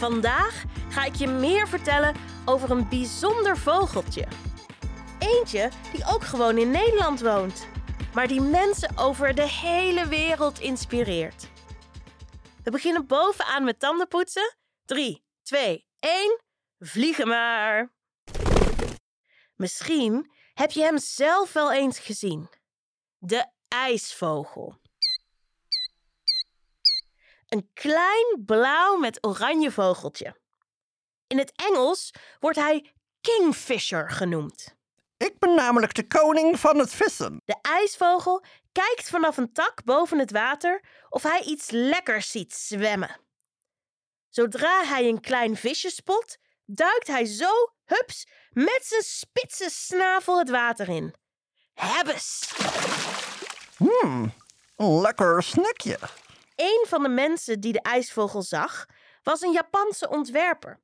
Vandaag ga ik je meer vertellen over een bijzonder vogeltje. Eentje die ook gewoon in Nederland woont, maar die mensen over de hele wereld inspireert. We beginnen bovenaan met tandenpoetsen. 3, 2, 1. Vliegen maar! Misschien heb je hem zelf wel eens gezien. De ijsvogel. Een klein blauw met oranje vogeltje. In het Engels wordt hij kingfisher genoemd. Ik ben namelijk de koning van het vissen. De ijsvogel kijkt vanaf een tak boven het water of hij iets lekkers ziet zwemmen. Zodra hij een klein visje spot, duikt hij zo, hups, met zijn spitse snavel het water in. Hebbes! Hmm, een lekker snackje. Een van de mensen die de ijsvogel zag, was een Japanse ontwerper.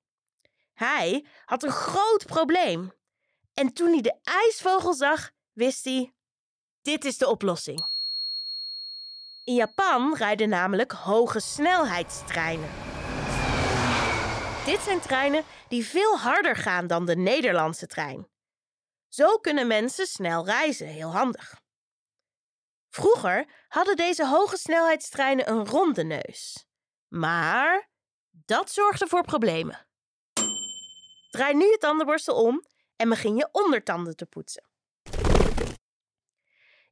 Hij had een groot probleem. En toen hij de ijsvogel zag, wist hij: dit is de oplossing. In Japan rijden namelijk hoge snelheidstreinen. Dit zijn treinen die veel harder gaan dan de Nederlandse trein. Zo kunnen mensen snel reizen, heel handig. Vroeger hadden deze hoge snelheidstreinen een ronde neus. Maar dat zorgde voor problemen. Draai nu je tandenborstel om en begin je ondertanden te poetsen.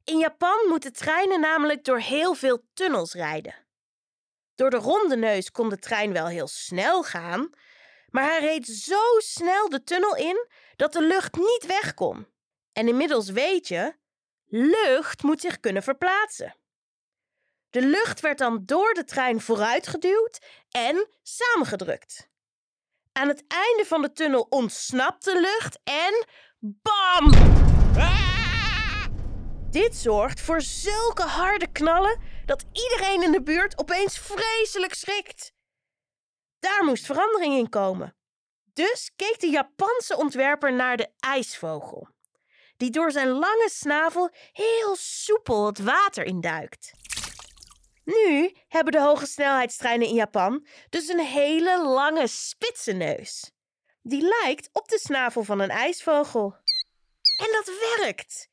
In Japan moeten treinen namelijk door heel veel tunnels rijden. Door de ronde neus kon de trein wel heel snel gaan, maar hij reed zo snel de tunnel in dat de lucht niet weg kon. En inmiddels weet je, lucht moet zich kunnen verplaatsen. De lucht werd dan door de trein vooruitgeduwd en samengedrukt. Aan het einde van de tunnel ontsnapt de lucht en bam! Dit zorgt voor zulke harde knallen dat iedereen in de buurt opeens vreselijk schrikt. Daar moest verandering in komen. Dus keek de Japanse ontwerper naar de ijsvogel, die door zijn lange snavel heel soepel het water induikt. Nu hebben de hoge snelheidstreinen in Japan dus een hele lange spitse neus. Die lijkt op de snavel van een ijsvogel. En dat werkt!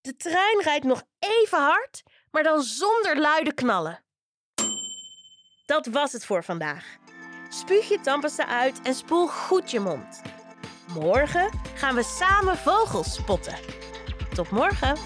De trein rijdt nog even hard, maar dan zonder luide knallen. Dat was het voor vandaag. Spuug je tandpasta uit en spoel goed je mond. Morgen gaan we samen vogels spotten. Tot morgen!